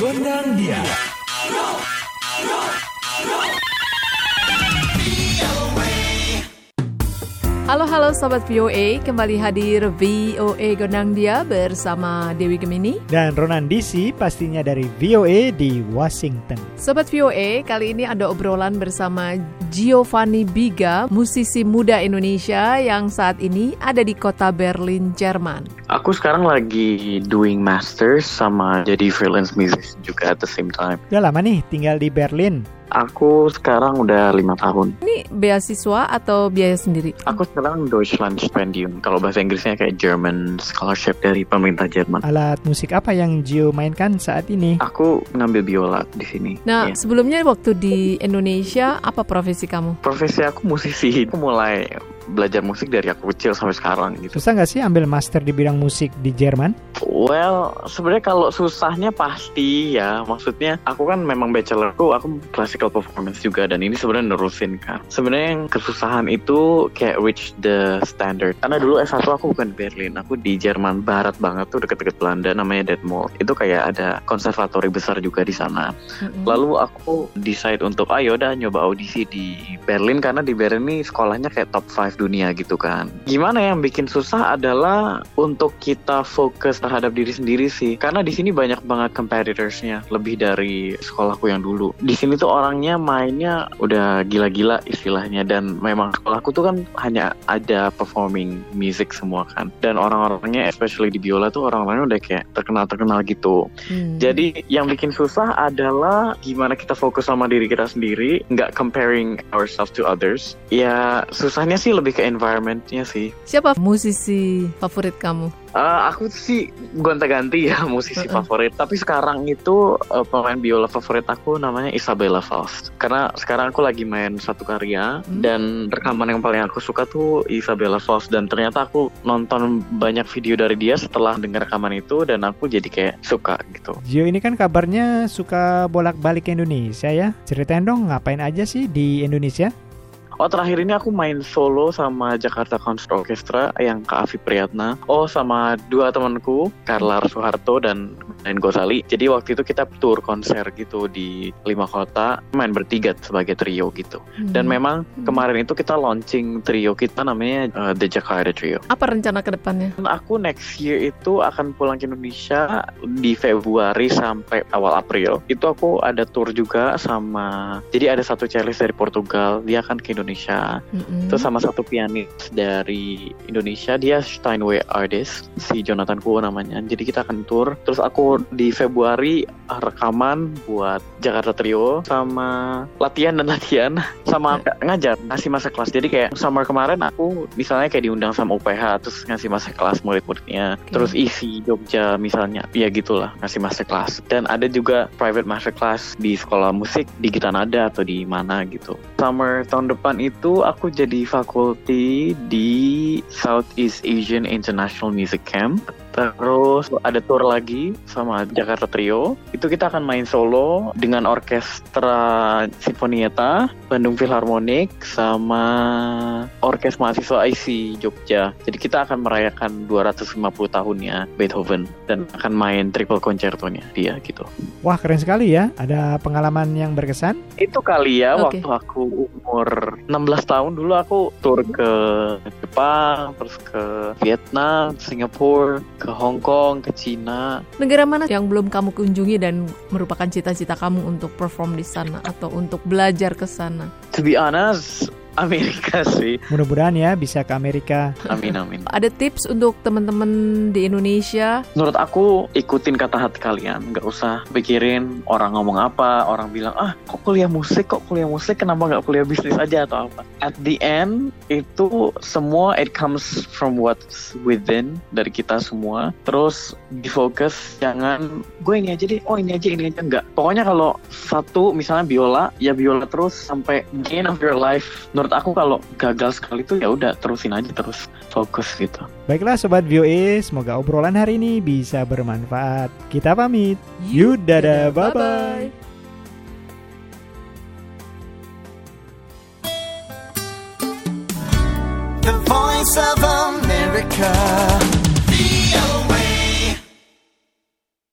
Gondang dia. Halo halo Sobat VOA, kembali hadir VOA Gondang Dia bersama Dewi Gemini. Dan Ronan DC pastinya dari VOA di Washington. Sobat VOA, kali ini ada obrolan bersama Giovanni Biga, musisi muda Indonesia yang saat ini ada di kota Berlin, Jerman. Aku sekarang lagi doing masters sama jadi freelance musician juga at the same time. Udah lama nih tinggal di Berlin. Aku sekarang udah lima tahun. Ini beasiswa atau biaya sendiri? Aku sekarang Deutschland Stipendium. Kalau bahasa Inggrisnya kayak German Scholarship dari pemerintah Jerman. Alat musik apa yang Gio mainkan saat ini? Aku ngambil biola di sini. Nah, Iya. sebelumnya waktu di Indonesia, apa profesi kamu? Profesi aku musisi. Aku mulai belajar musik dari aku kecil sampai sekarang gitu. Susah nggak sih ambil master di bidang musik di Jerman? Well, sebenarnya kalau susahnya pasti ya. Maksudnya aku kan memang bachelorku, aku classical performance juga dan ini sebenarnya nerusin kan. Sebenarnya yang kesusahan itu kayak reach the standard. Karena dulu S1 aku bukan di Berlin, aku di Jerman barat banget tuh deket-deket Belanda namanya Detmold. Itu kayak ada konservatori besar juga di sana. Lalu aku decide untuk ayo dah nyoba audisi di Berlin karena di Berlin ini sekolahnya kayak top 5 dunia gitu kan. Gimana yang bikin susah adalah untuk kita fokus terhadap diri sendiri sih. Karena di sini banyak banget competitorsnya lebih dari sekolahku yang dulu. Di sini tuh orangnya mainnya udah gila-gila istilahnya dan memang sekolahku tuh kan hanya ada performing music semua kan. Dan orang-orangnya especially di biola tuh orang-orangnya udah kayak terkenal-terkenal gitu. Hmm. Jadi yang bikin susah adalah gimana kita fokus sama diri kita sendiri, nggak comparing ourselves to others. Ya susahnya sih lebih ke environmentnya sih. siapa musisi favorit kamu? Eh, aku sih gonta-ganti ya musisi Uh-uh. favorit. Tapi sekarang itu eh, pemain biola favorit aku namanya Isabella Faust. Karena sekarang aku lagi main satu karya Hmm. dan rekaman yang paling aku suka tuh Isabella Faust dan ternyata aku nonton banyak video dari dia setelah dengar rekaman itu dan aku jadi kayak suka gitu. Gio ini kan kabarnya suka bolak-balik ke Indonesia ya. Ceritain dong ngapain aja sih di Indonesia? Oh terakhir ini aku main solo sama Jakarta Concert Orchestra yang Kak Afi Priyatna. Oh sama dua temanku, Carla Soeharto dan Nen Gosali. Jadi waktu itu kita tour konser gitu di lima kota, main bertiga sebagai trio gitu. Dan Hmm. memang kemarin itu kita launching trio kita namanya uh, The Jakarta Trio. apa rencana ke depannya? Dan Aku next year itu akan pulang ke Indonesia di Februari sampai awal April. Itu aku ada tour juga sama, jadi ada satu cellist dari Portugal, dia akan ke Indonesia. Mm-mm. Terus sama satu pianis dari Indonesia, dia Steinway artist, si Jonathan Kuo namanya. Jadi kita akan tour. Terus aku di Februari ah, rekaman buat Jakarta Trio sama latihan dan latihan sama ngajar ngasih masa kelas. Jadi kayak summer kemarin aku misalnya kayak diundang sama UPH terus ngasih masa kelas murid-muridnya. Oke. Terus isi Jogja misalnya, ya gitulah ngasih masa kelas. Dan ada juga private master class di sekolah musik di Gitanada atau di mana gitu. Summer tahun depan itu aku jadi fakulti di Southeast Asian International Music Camp. Terus ada tour lagi sama Jakarta Trio. Itu kita akan main solo dengan orkestra Sinfonietta, Bandung Philharmonic, sama orkes mahasiswa IC Jogja. Jadi kita akan merayakan 250 tahunnya Beethoven dan akan main triple concerto-nya dia gitu. Wah keren sekali ya. Ada pengalaman yang berkesan? Itu kali ya Oke. waktu aku umur 16 tahun dulu aku tur ke Jepang, terus ke Vietnam, Singapura, ke Hong Kong, ke Cina. Negara mana yang belum kamu kunjungi dan merupakan cita-cita kamu untuk perform di sana atau untuk belajar ke sana? To be honest, Amerika sih. Mudah-mudahan ya bisa ke Amerika. Amin amin. Ada tips untuk teman-teman di Indonesia? Menurut aku ikutin kata hati kalian, nggak usah pikirin orang ngomong apa, orang bilang ah kok kuliah musik, kok kuliah musik, kenapa nggak kuliah bisnis aja atau apa. At the end itu semua it comes from what's within dari kita semua. Terus difokus, jangan gue ini aja deh, oh ini aja ini aja nggak. Pokoknya kalau satu misalnya biola, ya biola terus sampai the end of your life. Menurut menurut aku kalau gagal sekali tuh ya udah terusin aja terus fokus gitu. Baiklah sobat VOA, semoga obrolan hari ini bisa bermanfaat. Kita pamit. You dadah, bye bye. The voice of